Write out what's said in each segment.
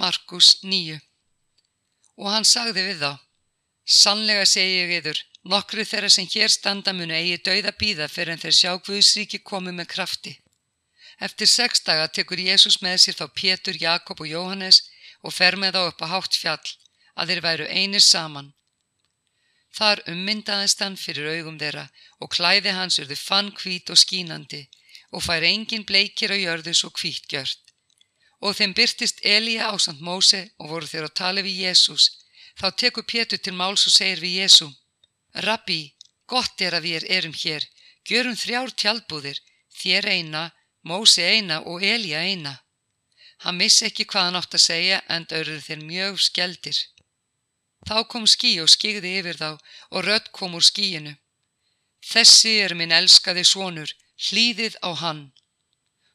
Markus 9 Og hann sagði við þá, sannlega segi ég yður, nokkru þeirra sem hér standa munu eigi dauða býða fyrir en þeir sjá Guðsríki komið með krafti. Eftir sex daga tekur Jésús með sér þá Pétur, Jakob og Jóhannes og fer með þá upp á hátt fjall, að þeir væru einir saman. Þar ummyndaðist hann fyrir augum þeirra og klæði hans urðu fann hvít og skínandi og fær engin bleikir á jörðu svo hvít gjört. Og þeim byrtist Elíja á samt Móse og voru þeir að tala við Jésús. Þá tekur Pétur til máls og segir við Jésú, Rabbi, gott er að við erum hér, gjörum þrjár tjaldbúðir, þér eina, Móse eina og Elíja eina. Hann missi ekki hvað hann átt að segja en auðruð þeir mjög skeldir. Þá kom skí og skigði yfir þá og rött kom úr skíinu. Þessi er minn elskaði svonur, hlýðið á hann.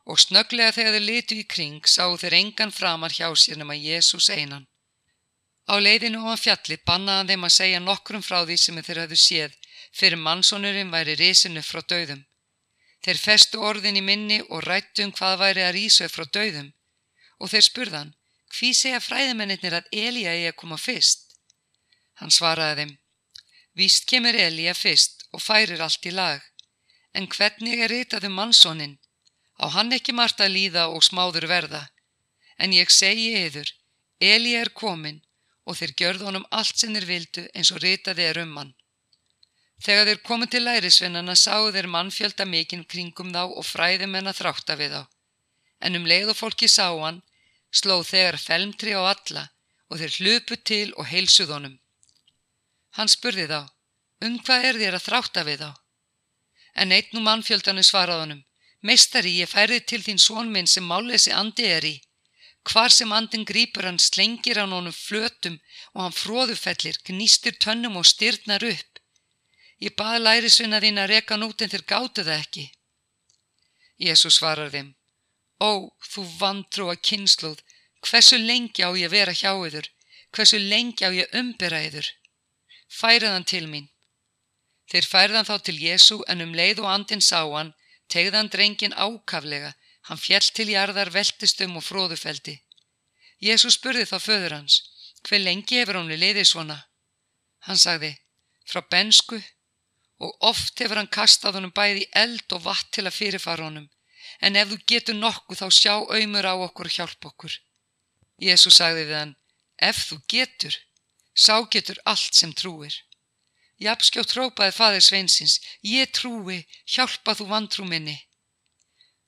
Og snöglega þegar þeir litu í kring sáu þeir engan framar hjá sér nema Jésús einan. Á leiðinu á fjalli bannaðan þeim að segja nokkrum frá því sem þeir hafðu séð fyrir mannsonurinn væri risinu frá döðum. Þeir festu orðin í minni og rættu um hvað væri að rísu frá döðum og þeir spurðan, hví segja fræðimennir að Elíja eigi að koma fyrst? Hann svaraði þeim, víst kemur Elíja fyrst og færir allt í lag, en hvernig er ritað um mannsónin? Á hann ekki margt að líða og smáður verða, en ég segi yður, Elíja er komin og þeir gjörðu honum allt sem þeir vildu eins og ritaði er um hann. Þegar þeir komið til lærisvinnana sáu þeir mannfjölda mikinn kringum þá og fræðimenn að þrátta við þá en um leið og fólki sá hann, sló þegar felmtri á alla og þeir hlupu til og heilsuð honum. Hann spurði þá, um hvað er þér að þrátta við þá? En einn og mannfjöldanu svaraði honum, meistari ég færði til þín svon minn sem málesi andi er í. Hvar sem andin grýpur hann slengir hann honum flötum og hann fróðufellir, gnýstir tönnum og styrnar upp. Ég baði lærisvinna þín að reka nút en þeir gáttu það ekki. Jésús svarar þeim, Ó, þú vantrúa kynsluð, hversu lengi á ég vera hjá yður, hversu lengi á ég umbera yður. Færiðan til mín. Þeir færiðan þá til Jésu en um leið og andin sá hann, tegðan drengin ákaflega, hann fjell til jarðar veltistum og fróðufeldi. Jésu spurði þá föður hans, hver lengi hefur hann liðið svona? Hann sagði, frá bensku og oft hefur hann kastað honum bæði eld og vatn til að fyrirfara honum en ef þú getur nokkuð þá sjá auðmur á okkur og hjálp okkur. Jésu sagði við hann, ef þú getur, sá getur allt sem trúir. Japskjótt trópaði fadir sveinsins, ég trúi, hjálpa þú vantrú minni.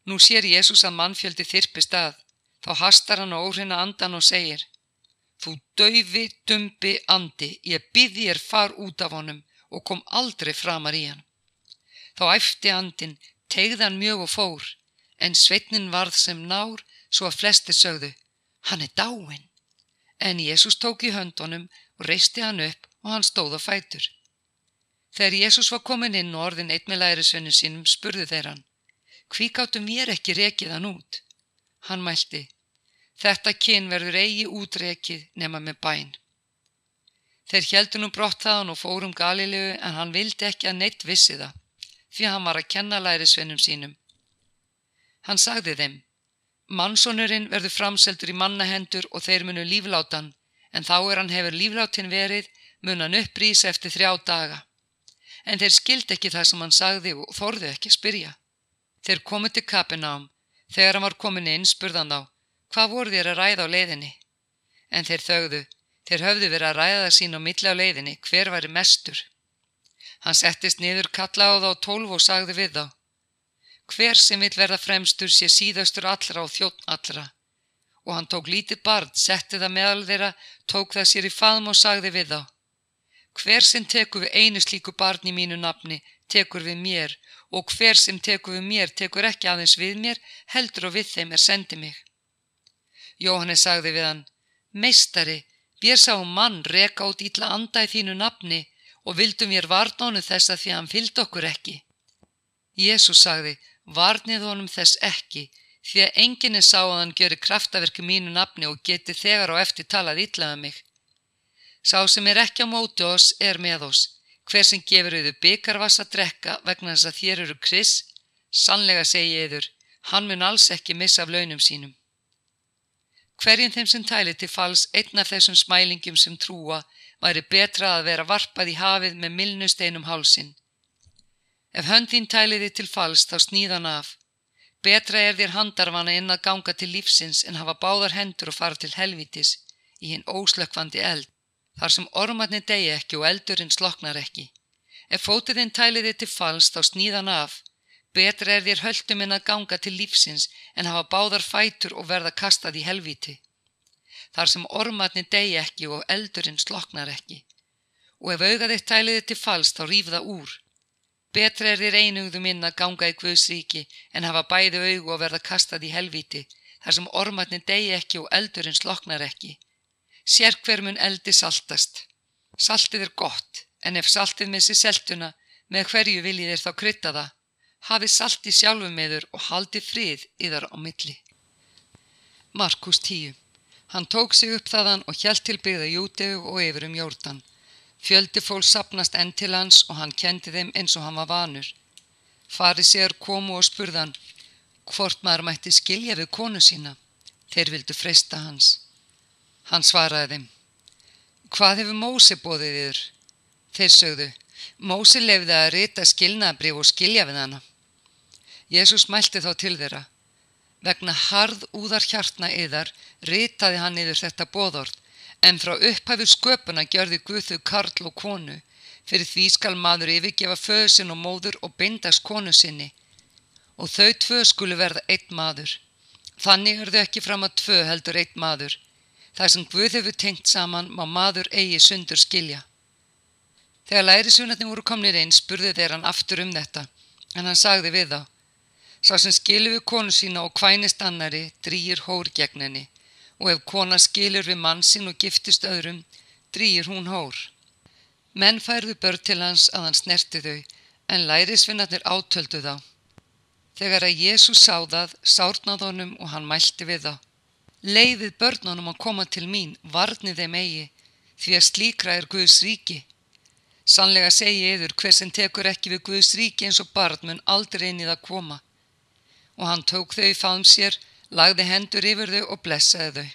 Nú sér Jésús að mannfjöldi þyrpist að, þá hastar hann á óhrina andan og segir, þú daufi, dumbi andi, ég byði ég far út af honum og kom aldrei framar í hann. Þá æfti andin, tegði hann mjög og fór, en sveitnin varð sem nár svo að flesti sögðu, hann er dáin. En Jésús tók í höndunum og reisti hann upp og hann stóð á fætur. Þegar Jésús var komin inn og orðin eitt með lærisvennu sínum spurðu þeir hann, hví gáttum ég ekki rekið hann út? Hann mælti, þetta kyn verður eigi útrekið nema með bæn. Þeir heldur nú brott þaðan og fórum Galilegu en hann vildi ekki að neitt vissi það, því hann var að kenna lærisvennum sínum Hann sagði þeim, mannsonurinn verður framseldur í mannahendur og þeir munu líflátan, en þá er hann hefur líflátin verið, mun hann upprýsa eftir þrjá daga. En þeir skildi ekki það sem hann sagði og þorðu ekki spyrja. Þeir komið til kapinám, þegar hann var komin inn spurðan þá, hvað voru þér að ræða á leiðinni? En þeir þögðu, þeir höfðu verið að ræða sín á milli á leiðinni, hver væri mestur? Hann settist niður kalla á þá tólf og sagði við þá, Hver sem vil verða fremstur sé síðastur allra og þjótt allra. Og hann tók lítið barn, setti það meðal þeirra, tók það sér í faðm og sagði við þá. Hver sem tekur við einu slíku barn í mínu nafni, tekur við mér, og hver sem tekur við mér, tekur ekki aðeins við mér, heldur og við þeim er sendi mig. Jóhannes sagði við hann, Meistari, við sáum mann reka út ítla anda í þínu nafni og vildum við varnánu þessa því að hann fylgd okkur ekki. Jésús sagði, Varnið honum þess ekki, því að enginni sá að hann gjöri kraftaverki mínu nafni og geti þegar og eftir talað ítlaða mig. Sá sem er ekki á móti oss er með oss, hver sem gefur auðu byggarvass að drekka vegna þess að þér eru kris, sannlega segi yður, hann mun alls ekki missa af launum sínum. Hverjum þeim sem tæli til fals einn af þessum smælingum sem trúa væri betra að vera varpað í hafið með milnusteinum hálsin. Ef hönd þín tæliði til fals þá sníðan af. Betra er þér handarvana inn að ganga til lífsins en hafa báðar hendur og fara til helvitis í hinn óslökkvandi eld, þar sem ormatni degi ekki og eldurinn sloknar ekki. Ef fótiðinn tæliði til fals þá sníðan af. Betra er þér höldum inn að ganga til lífsins en hafa báðar fætur og verða kastað í helviti. Þar sem ormatni degi ekki og eldurinn sloknar ekki. Og ef augaðitt tæliði til fals þá rýf það úr. Betra er þér einugðum inn að ganga í Guðsríki en hafa bæði augu og verða kastað í helviti þar sem ormatni degi ekki og eldurinn sloknar ekki. Sér hver mun eldi saltast. Saltið er gott en ef saltið missi seltuna með hverju viljið er þá krytta það hafi salti sjálfu meður og haldi frið yðar á milli. Markus 10. Hann tók sig upp þaðan og hjælt til byggða Jútegu og yfir um jórdan. Fjöldi fólk sapnast enn til hans og hann kendi þeim eins og hann var vanur. Fari sér komu og spurðan hvort maður mætti skilja við konu sína. Þeir vildu freysta hans. Hann svaraði þeim. Hvað hefur Mósi bóðið yfir? Þeir sögðu. Mósi lefði að rita skilnaðabrif og skilja við hana. Jésús mælti þá til þeirra. Vegna harð úðar hjartna yðar ritaði hann yfir þetta bóðord en frá upphæfu sköpuna gjörði Guðu karl og konu fyrir því skal maður yfirgefa föðsinn og móður og bindast konu sinni og þau tvö skulu verða eitt maður. Þannig þau ekki fram að tvö heldur eitt maður. Það sem Guð hefur tengt saman má maður eigi sundur skilja. Þegar lærisunatni voru komnir einn spurði þeir hann aftur um þetta en hann sagði við þá Sá sem skilur við konu sína og kvænist annari drýir hór gegn henni og ef kona skilur við mann sín og giftist öðrum drýir hún hór. Menn færðu börn til hans að hann snerti þau en lærisvinnarnir átöldu þá. Þegar að Jésús sá það sárnað honum og hann mælti við þá. Leiðið börnunum að koma til mín, varnið þeim eigi, því að slíkra er Guðs ríki. Sannlega segi yður hver sem tekur ekki við Guðs ríki eins og barn mun aldrei inn í það koma og hann tók þau í fám sér, lagði hendur yfir þau og blessaði þau.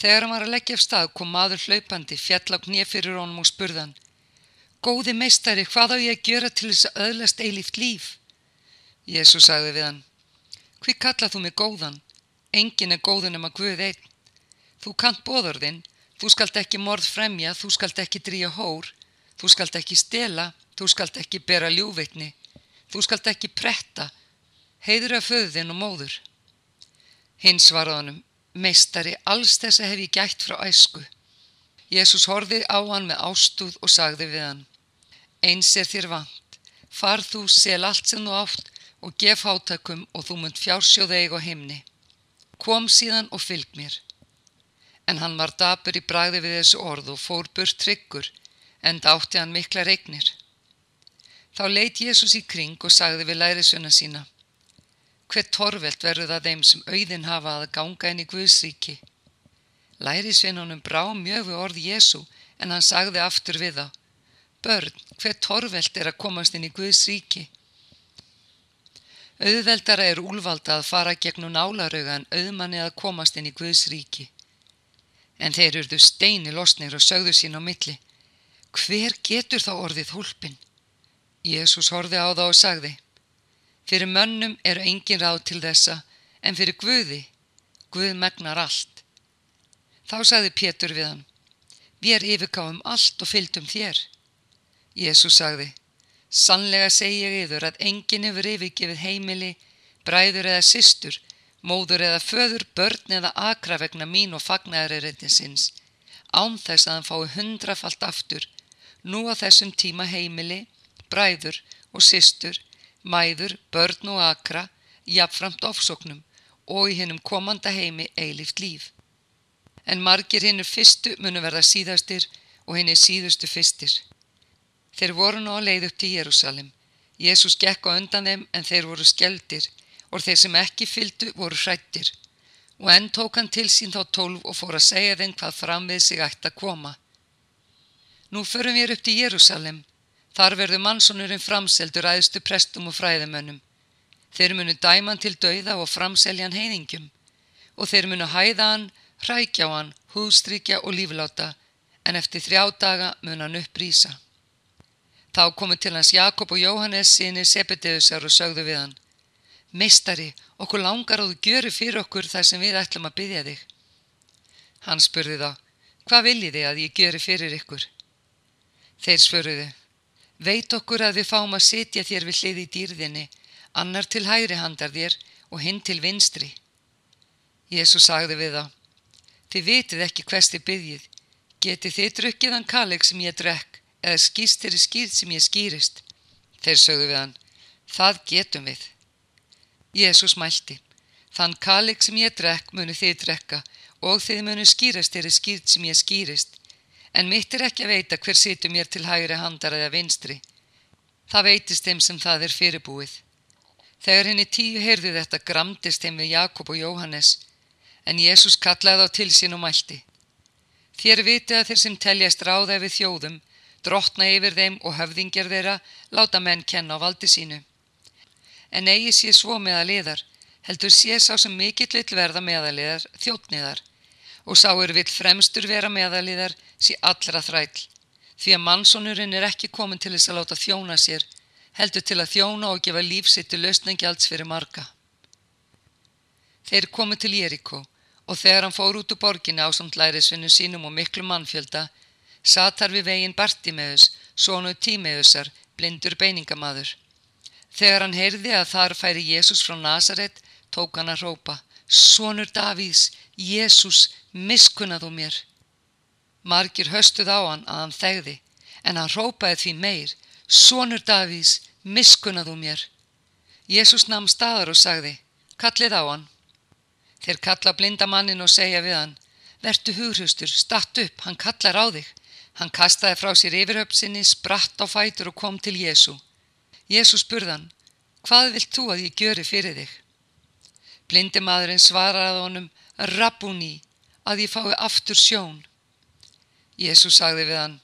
Þegar hann var að leggja af stað kom maður hlaupandi, fjall á knið fyrir honum og spurðan Góði meistari, hvað á ég að gjöra til þess að öðlast eilíft líf? Jésu sagði við hann Hví kallað þú mig góðan? Engin er góðun um að Guð einn. Þú kant bóðorðinn, þú skalt ekki morð fremja, þú skalt ekki dríja hór, þú skalt ekki stela, þú skalt ekki bera ljúveitni, þú skalt ekki pretta, heiður af föðin og móður. Hins var honum, meistari, alls þessa hef ég gætt frá æsku. Jésús horfið á hann með ástúð og sagði við hann, eins er þér vant, far þú, sel allt sem þú átt og gef hátakum og þú munt fjársjóð eig og heimni. Kom síðan og fylg mér. En hann var dapur í bræði við þessu orð og fór burt tryggur, en dátti hann mikla regnir. Þá leit Jésús í kring og sagði við lærisuna sína, Hver torvelt verður það þeim sem auðin hafa að ganga inn í Guðsríki. Lærisveinunum brá mjög við orð Jésu en hann sagði aftur við þá. Börn, hver torvelt er að komast inn í Guðsríki? Auðveldara er úlvalda að fara gegnum nálarauga en auðmanni að komast inn í Guðsríki. En þeir urðu steini losnir og sögðu sín á milli. Hver getur þá orðið hólpin? Jésús horfi á þá og sagði. Fyrir mönnum eru engin ráð til þessa, en fyrir Guði, Guð megnar allt. Þá sagði Pétur við hann, við er yfirkáum allt og fylgdum þér. Jésús sagði, sannlega segi ég yfir að engin hefur yfirgefið heimili, bræður eða systur, móður eða föður, börn eða akra vegna mín og fagnæðaririnninsins, án þess að hann fái hundrafalt aftur, nú á þessum tíma heimili, bræður og systur, mæður, börn og akra, jafnframt ofsóknum og í hennum komanda heimi eilift líf. En margir hennur fyrstu munu verða síðastir og hennir síðustu fyrstir. Þeir voru nú á leið upp til Jérúsalim. Jésús gekk á undan þeim en þeir voru skeldir og þeir sem ekki fyldu voru hrættir. Og enn tók hann til sín þá tólf og fór að segja þeim hvað fram við sig ætti að koma. Nú förum við upp til Jérúsalim Þar verður mannsonurinn framseldur aðstu prestum og fræðimönnum. Þeir munu dæman til dauða og framseljan heiðingjum og þeir munu hæða hann, hrækja hann, húðstrykja og lífláta, en eftir þrjá daga mun hann upprýsa. Þá komu til hans Jakob og Jóhannes sinni Sebedeusar og sögðu við hann, Meistari, okkur langar og þú gjöru fyrir okkur þar sem við ætlum að byggja þig. Hann spurði þá, hvað viljið þið að ég gjöru fyrir ykkur? Þeir svöruðu, veit okkur að við fáum að sitja þér við hlið í dýrðinni, annar til hægri handar þér og hinn til vinstri. Jésu sagði við þá, þið vitið ekki hvers þið byggjið, getið þið drukkið hann kaleg sem ég drekk eða skýrst þeirri skýrð sem ég skýrist. Þeir sögðu við hann, það getum við. Jésús mælti, þann kaleg sem ég drekk munu þið drekka og þið munu skýrast þeirri skýrð sem ég skýrist en mitt er ekki að veita hver situr mér til hægri handar eða vinstri. Það veitist þeim sem það er fyrirbúið. Þegar henni tíu heyrði þetta gramdist þeim við Jakob og Jóhannes, en Jésús kallaði þá til sín og mælti. Þér viti að þeir sem teljast ráða yfir þjóðum, drotna yfir þeim og höfðingjar þeirra, láta menn kenna á valdi sínu. En eigi sé svo meðaliðar, heldur sé sá sem mikill vill verða meðaliðar, þjóttniðar, og sá er vill fremstur vera meðaliðar, sé allra þræll, því að mannsónurinn er ekki komin til þess að láta þjóna sér, heldur til að þjóna og gefa lífsitt til lausningjalds fyrir marga. Þeir komu til Jericho og þegar hann fór út úr borginni á samt lærisvinnu sínum og miklu mannfjölda, satar við veginn Bartimeus, sónu Tímeusar, blindur beiningamadur. Þegar hann heyrði að þar færi Jésús frá Nazaret, tók hann að rópa, Sónur Davís, Jésús, miskunnað þú mér. Margir höstuð á hann að hann þegði, en hann rópaði því meir, Sónur Davís, miskunnaðu mér. Jésús namn staðar og sagði, kallið á hann. Þeir kalla blindamannin og segja við hann, vertu hugrustur, statt upp, hann kallar á þig. Hann kastaði frá sér yfirhöpsinni, spratt á fætur og kom til Jésu. Jésu spurðan, hvað vilt þú að ég gjöri fyrir þig? Blindimadurinn svaraði honum, Rabbúni, að ég fái aftur sjón. Jésu sagði við hann,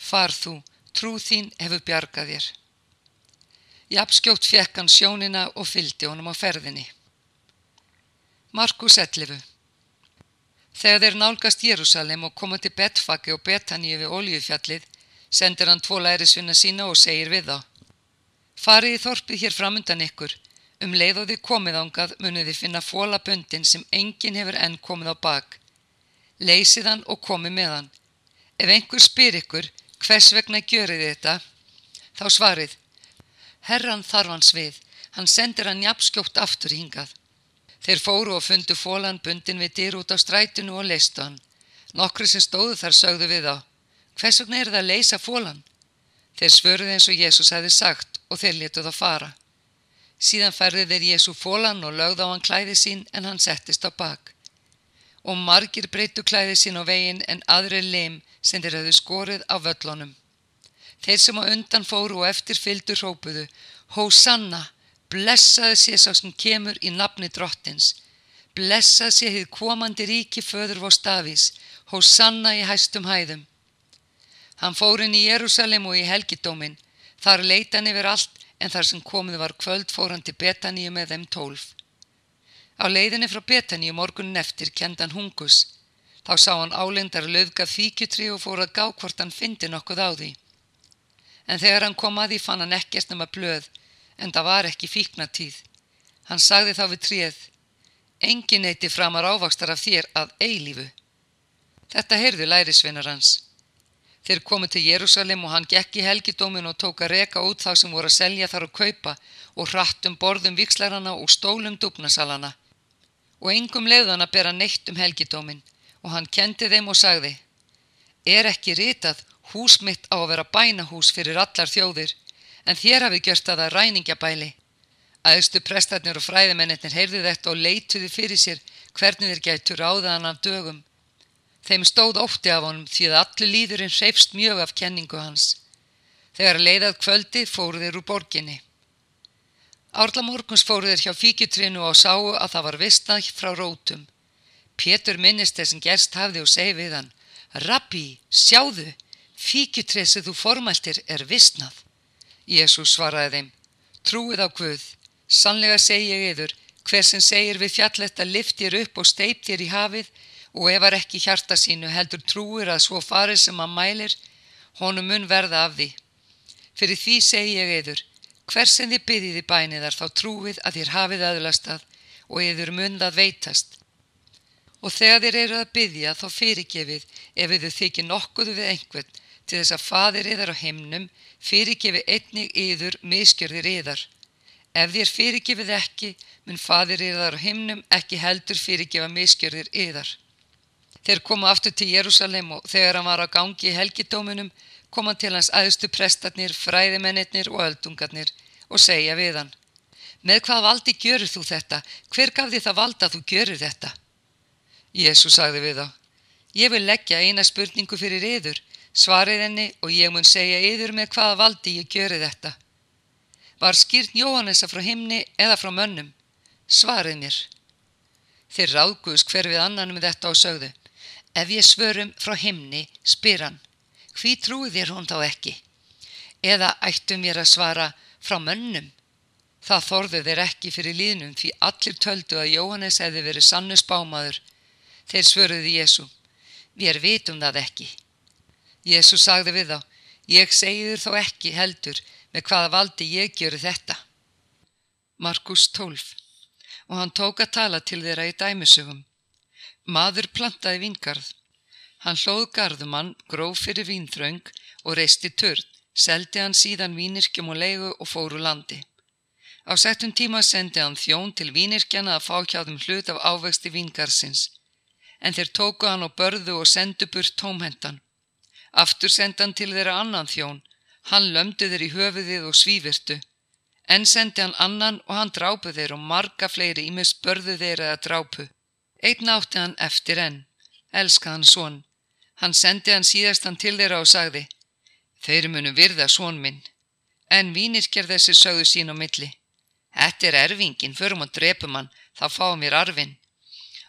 far þú, trú þín hefur bjargað þér. Japskjótt fekk hann sjónina og fyldi honum á ferðinni. Markus 11 Þegar þeir nálgast Jérúsalem og koma til Betfaki og Betaníu við Óljufjallið, sendir hann tvo lærisvinna sína og segir við þá. Farið í þorpið hér framundan ykkur, um leið og þið komið ángað munið þið finna fólaböndin sem enginn hefur enn komið á bak. Leysið hann og komið með hann. Ef einhver spyr ykkur hvers vegna gjörið þetta, þá svarið, herran þarf hans við, hann sendir hann jafnskjótt aftur hingað. Þeir fóru og fundu fólan bundin við dyr út á strætinu og leistu hann. Nokkru sem stóðu þar sögðu við á, hvers vegna er það að leisa fólan? Þeir svöruði eins og Jésús hefði sagt og þeir letuð að fara. Síðan færði þeir Jésú fólan og lögð á hann klæði sín en hann settist á bak. Og margir breytu klæði sín á veginn en aðri lim sem þeir hefðu skorið á völlunum. Þeir sem á undan fóru og eftir fyldu hrópuðu, Hósanna, blessaði sé sá sem kemur í nafni drottins, blessaði sé þið komandi ríki föður vó stafís, Hósanna í hæstum hæðum. Hann fór inn í Jérúsalem og í helgidómin, þar leita hann yfir allt en þar sem komið var kvöld fór hann til Betaníu með þeim tólf. Á leiðinni frá Betaníu morgunin eftir kendan hungus, Þá sá hann álindar löfga fíkjutri og fór að gá hvort hann fyndi nokkuð á því. En þegar hann kom að því fann hann ekkert nema blöð, en það var ekki fíknatíð. Hann sagði þá við tríð, engin eitti framar ávakstar af þér að eilífu. Þetta heyrðu lærisvinnar hans. Þeir komu til Jérúsalem og hann gekk í helgidómin og tók að reka út þá sem voru að selja þar og kaupa og hrattum borðum vikslarana og stólum dúpnasalana. Og engum leiðan að bera neitt um helgidómin og hann kendi þeim og sagði Er ekki ritað hús mitt á að vera bænahús fyrir allar þjóðir en þér hafi gjört að það ræningjabæli. Æðstu prestarnir og fræðimennir heyrðu þetta og leituði fyrir sér hvernig þeir gætu ráðaðan af dögum. Þeim stóð ótti af honum því að allir líðurinn hreifst mjög af kenningu hans. Þegar leiðað kvöldi fóru þeir úr borginni. Árla morguns fóru þeir hjá fíkjutrinu og sáu að það var vistað frá rótum. Pétur minnist þess sem gerst hafði og segi við hann Rabbi, sjáðu, fíkjutresið þú formæltir er vissnað. Jésús svaraði þeim Trúið á Guð, sannlega segi ég yður, Hver sem segir við fjalletta lift þér upp og steip þér í hafið og efar ekki hjarta sínu heldur trúir að svo farið sem að mælir, honum mun verða af því. Fyrir því segi ég eður, hver sem þið byggiði bæniðar þá trúið að þér hafið aðlastað og eður mun það veitast. Og þegar þér eru að byggja þá fyrirgefið ef þið þykir nokkuðu við einhvern til þess að fadir yðar á himnum fyrirgefið einnig yður miskjörðir yðar. Ef þér fyrirgefið ekki, mun fadir yðar á himnum ekki heldur fyrirgefa miskjörðir yðar. Þeir koma aftur til Jérúsalem og þegar hann var á gangi í helgidóminum kom hann til hans aðustu prestarnir, fræðimennir og öldungarnir og segja við hann Með hvað valdi gjörur þú þetta? Hver gaf því það valda að þú gjörur þetta? Jésu sagði við þá Ég vil leggja eina spurningu fyrir yður, svarið henni og ég mun segja yður með hvaða valdi ég gjöru þetta. Var skýrt Jóhannesa frá himni eða frá mönnum? Svarið mér. Þeir ráðguðs hver við annan með þetta og sögðu. Ef ég svörum frá himni, spyr hann. Hví trúið þér hún þá ekki? Eða ættu mér að svara frá mönnum? Það þorðu þeir ekki fyrir líðnum því allir töldu að Jóhannes hefði verið sannu spámaður. Þeir svöruði Jésu. Við vitum það ekki. Jésu sagði við þá. Ég segiður þó ekki heldur með hvaða valdi ég gjöru þetta. Markus 12 Og hann tók að tala til þeirra í dæmisögum. Maður plantaði vingarð. Hann hlóð gardumann, gróf fyrir vínþraung og reisti törn, seldi hann síðan vínirkjum og leigu og fóru landi. Á settum tíma sendi hann þjón til vínirkjana að fá hjá þeim hlut af ávexti vingarsins. En þeir tóku hann og börðu og sendu burt tómhendan. Aftur sendi hann til þeirra annan þjón. Hann lömdu þeir í höfuðið og svívirtu. En sendi hann annan og hann drápu þeir og marga fleiri ímest börðu þeir eða drápu. Einn átti hann eftir enn, elskað hann svon. Hann sendi hann síðastan til þeirra og sagði, þeir munu virða svon minn. En vínirkjar þessi sögðu sín á milli. Þetta er erfingin, förum og drepum hann, þá fáum við arfin.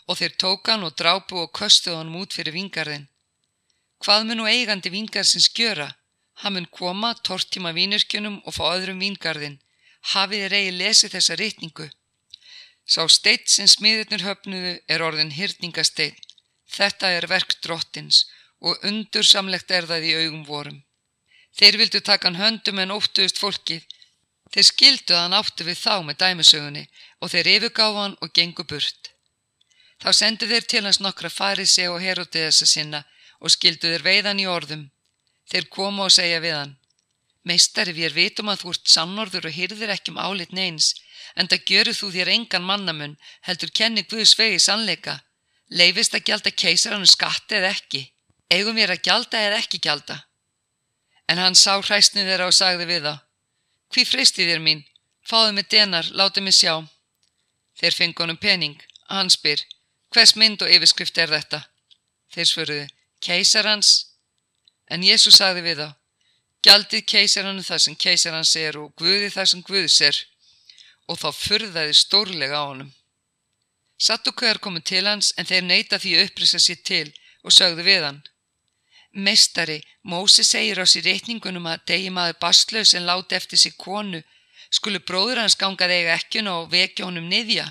Og þeir tók hann og drápu og köstuð hann út fyrir vingarðin. Hvað mun nú eigandi vingarsins gjöra? Hann mun koma, tortíma vínirkjunum og fá öðrum vingarðin. Hafið eigi lesið þessa rítningu. Sá steitt sem smiðurnir höfnuðu er orðin hyrningasteinn. Þetta er verk drottins og undursamlegt er það í augum vorum. Þeir vildu taka hann höndum en óttuðust fólkið. Þeir skildu að hann áttu við þá með dæmisögunni og þeir yfirgáðu hann og gengu burt. Þá sendu þeir til hans nokkra farið sig og herútið þessa sinna og skildu þeir veiðan í orðum. Þeir komu og segja við hann. Meistari, við vitum að þú ert sannorður og hyrðir ekki um álit neins en það gjöru þú þér engan mannamun, heldur kenni Guðs vegi sannleika. Leifist að gjalda keisarannu skatti eða ekki? Eigum við að gjalda eða ekki gjalda? En hann sá hræstnið þeirra og sagði við þá. Hví fristi þér mín? Fáðu mig denar, láti mig sjá. Þeir fengi honum pening. Hann spyr, hvers mynd og yfirskrift er þetta? Þeir svöruðu, keisarans. En Jésu sagði við þá, gjaldið keisarannu það sem keisarans er og Guði það sem Guðs er og þá furðaði stórlega á honum. Sattukauðar komu til hans en þeir neyta því að upprisa sér til og sögðu við hann. Meistari, Mósi segir á sér reitningunum að degi maður bastlaus en láti eftir sér konu, skulu bróður hans gangað eiga ekkjun og vekja honum niðja.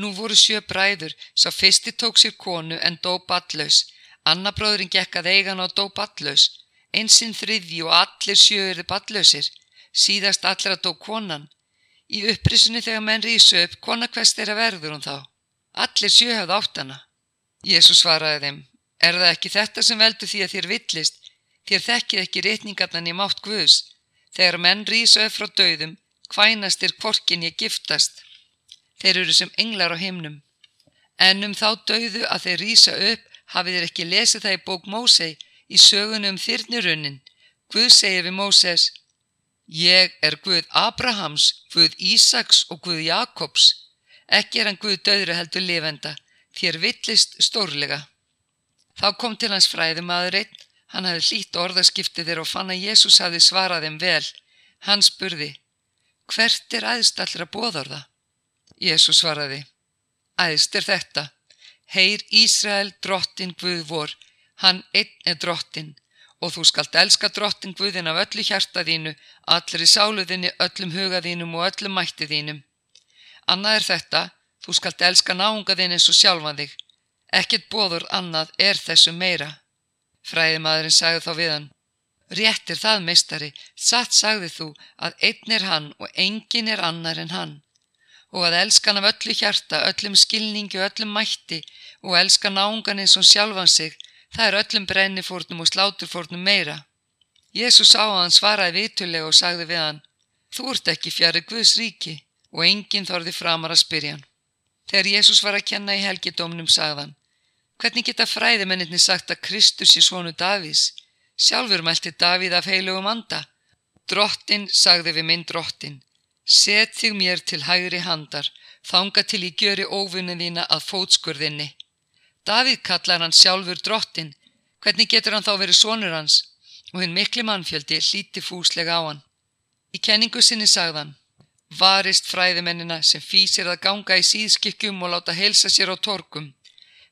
Nú voru sjö bræður, sá fyrsti tók sér konu en dó ballaus, annar bróðurinn gekk að eigan og dó ballaus, einsinn þriðji og allir sjö erði ballausir, síðast allir að dó konan. Í upprisunni þegar menn rýsu upp, kona hvers þeirra verður hún þá? Allir sjöhafð áttana. Jésu svaraði þeim, er það ekki þetta sem veldur því að þér villist, þér þekkið ekki rétningarnan í mátt Guðs. Þegar menn rýsu upp frá döðum, hvænast þér kvorkin ég giftast. Þeir eru sem englar á himnum. En um þá döðu að þeir rýsa upp, hafið þér ekki lesið það í bók Mósei í sögunum þyrnirunnin. Guð segir við Móses, Ég er Guð Abrahams, Guð Ísaks og Guð Jakobs. Ekki er hann Guð döðru heldur lifenda, þér villist stórlega. Þá kom til hans fræðumadurinn, hann hafði hlýtt orðaskiptið þér og fann að Jésús hafði svarað þeim vel. Hann spurði, hvert er æðst allra bóðorða? Jésús svaraði, æðst er þetta. Heyr Ísrael drottin Guð vor, hann einn er drottin og þú skalt elska drottin Guðin af öllu hjarta þínu, allir í sáluðinni, öllum huga þínum og öllum mætti þínum. Annað er þetta, Þú skalt elska náunga þinn eins og sjálfan þig. Ekkert bóður annað er þessu meira. Fræðimadurinn sagði þá við hann. Rétt er það, meistari, satt sagði þú að einn er hann og engin er annar en hann. Og að elska hann af öllu hjarta, öllum skilningi og öllum mætti og elska náungan eins og sjálfan sig, það er öllum brennifórnum og sláturfórnum meira. Jésús sá að hann svaraði vitulega og sagði við hann, þú ert ekki fjari Guðs ríki og enginn þorði framar að spyrja hann. Þegar Jésús var að kenna í helgidómnum sagðan, hvernig geta fræðimennirni sagt að Kristus er svonu Davís? Sjálfur mælti Davíð af heilugum anda. Drottin sagði við minn drottin, set þig mér til hægri handar, þanga til ég gjöri óvunin þína að fótskurðinni. Davíð kallar hann sjálfur drottin, hvernig getur hann þá verið svonur hans? Og hinn mikli mannfjöldi hlíti fúslega á hann. Í kenningu sinni sagðan, varist fræðimennina sem fýsir að ganga í síðskikkjum og láta helsa sér á torkum,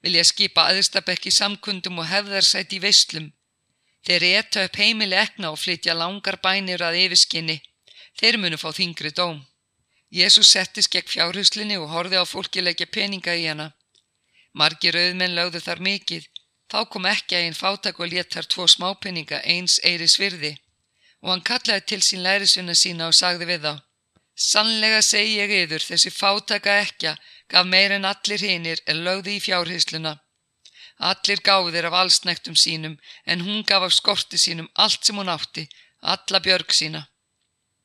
vilja skipa aðstabekki samkundum og hefðarsæti í veislum. Þeir etta upp heimili ekna og flytja langar bænir að yfirskinni. Þeir munu fá þingri dóm. Jésús settist gegn fjárhuslinni og horfi á fólki leggja peninga í hana. Margir auðmenn lögðu þar mikið, þá kom ekki að einn fátak og létt þar tvo smápeninga eins eiri svirði og hann kallaði til sín lærisvinna sína og sagði við þá Sannlega segi ég yður þessi fátaka ekja gaf meir en allir hinnir en lögði í fjárhysluna. Allir gáði þeir af allsnektum sínum en hún gaf af skorti sínum allt sem hún átti, alla björg sína.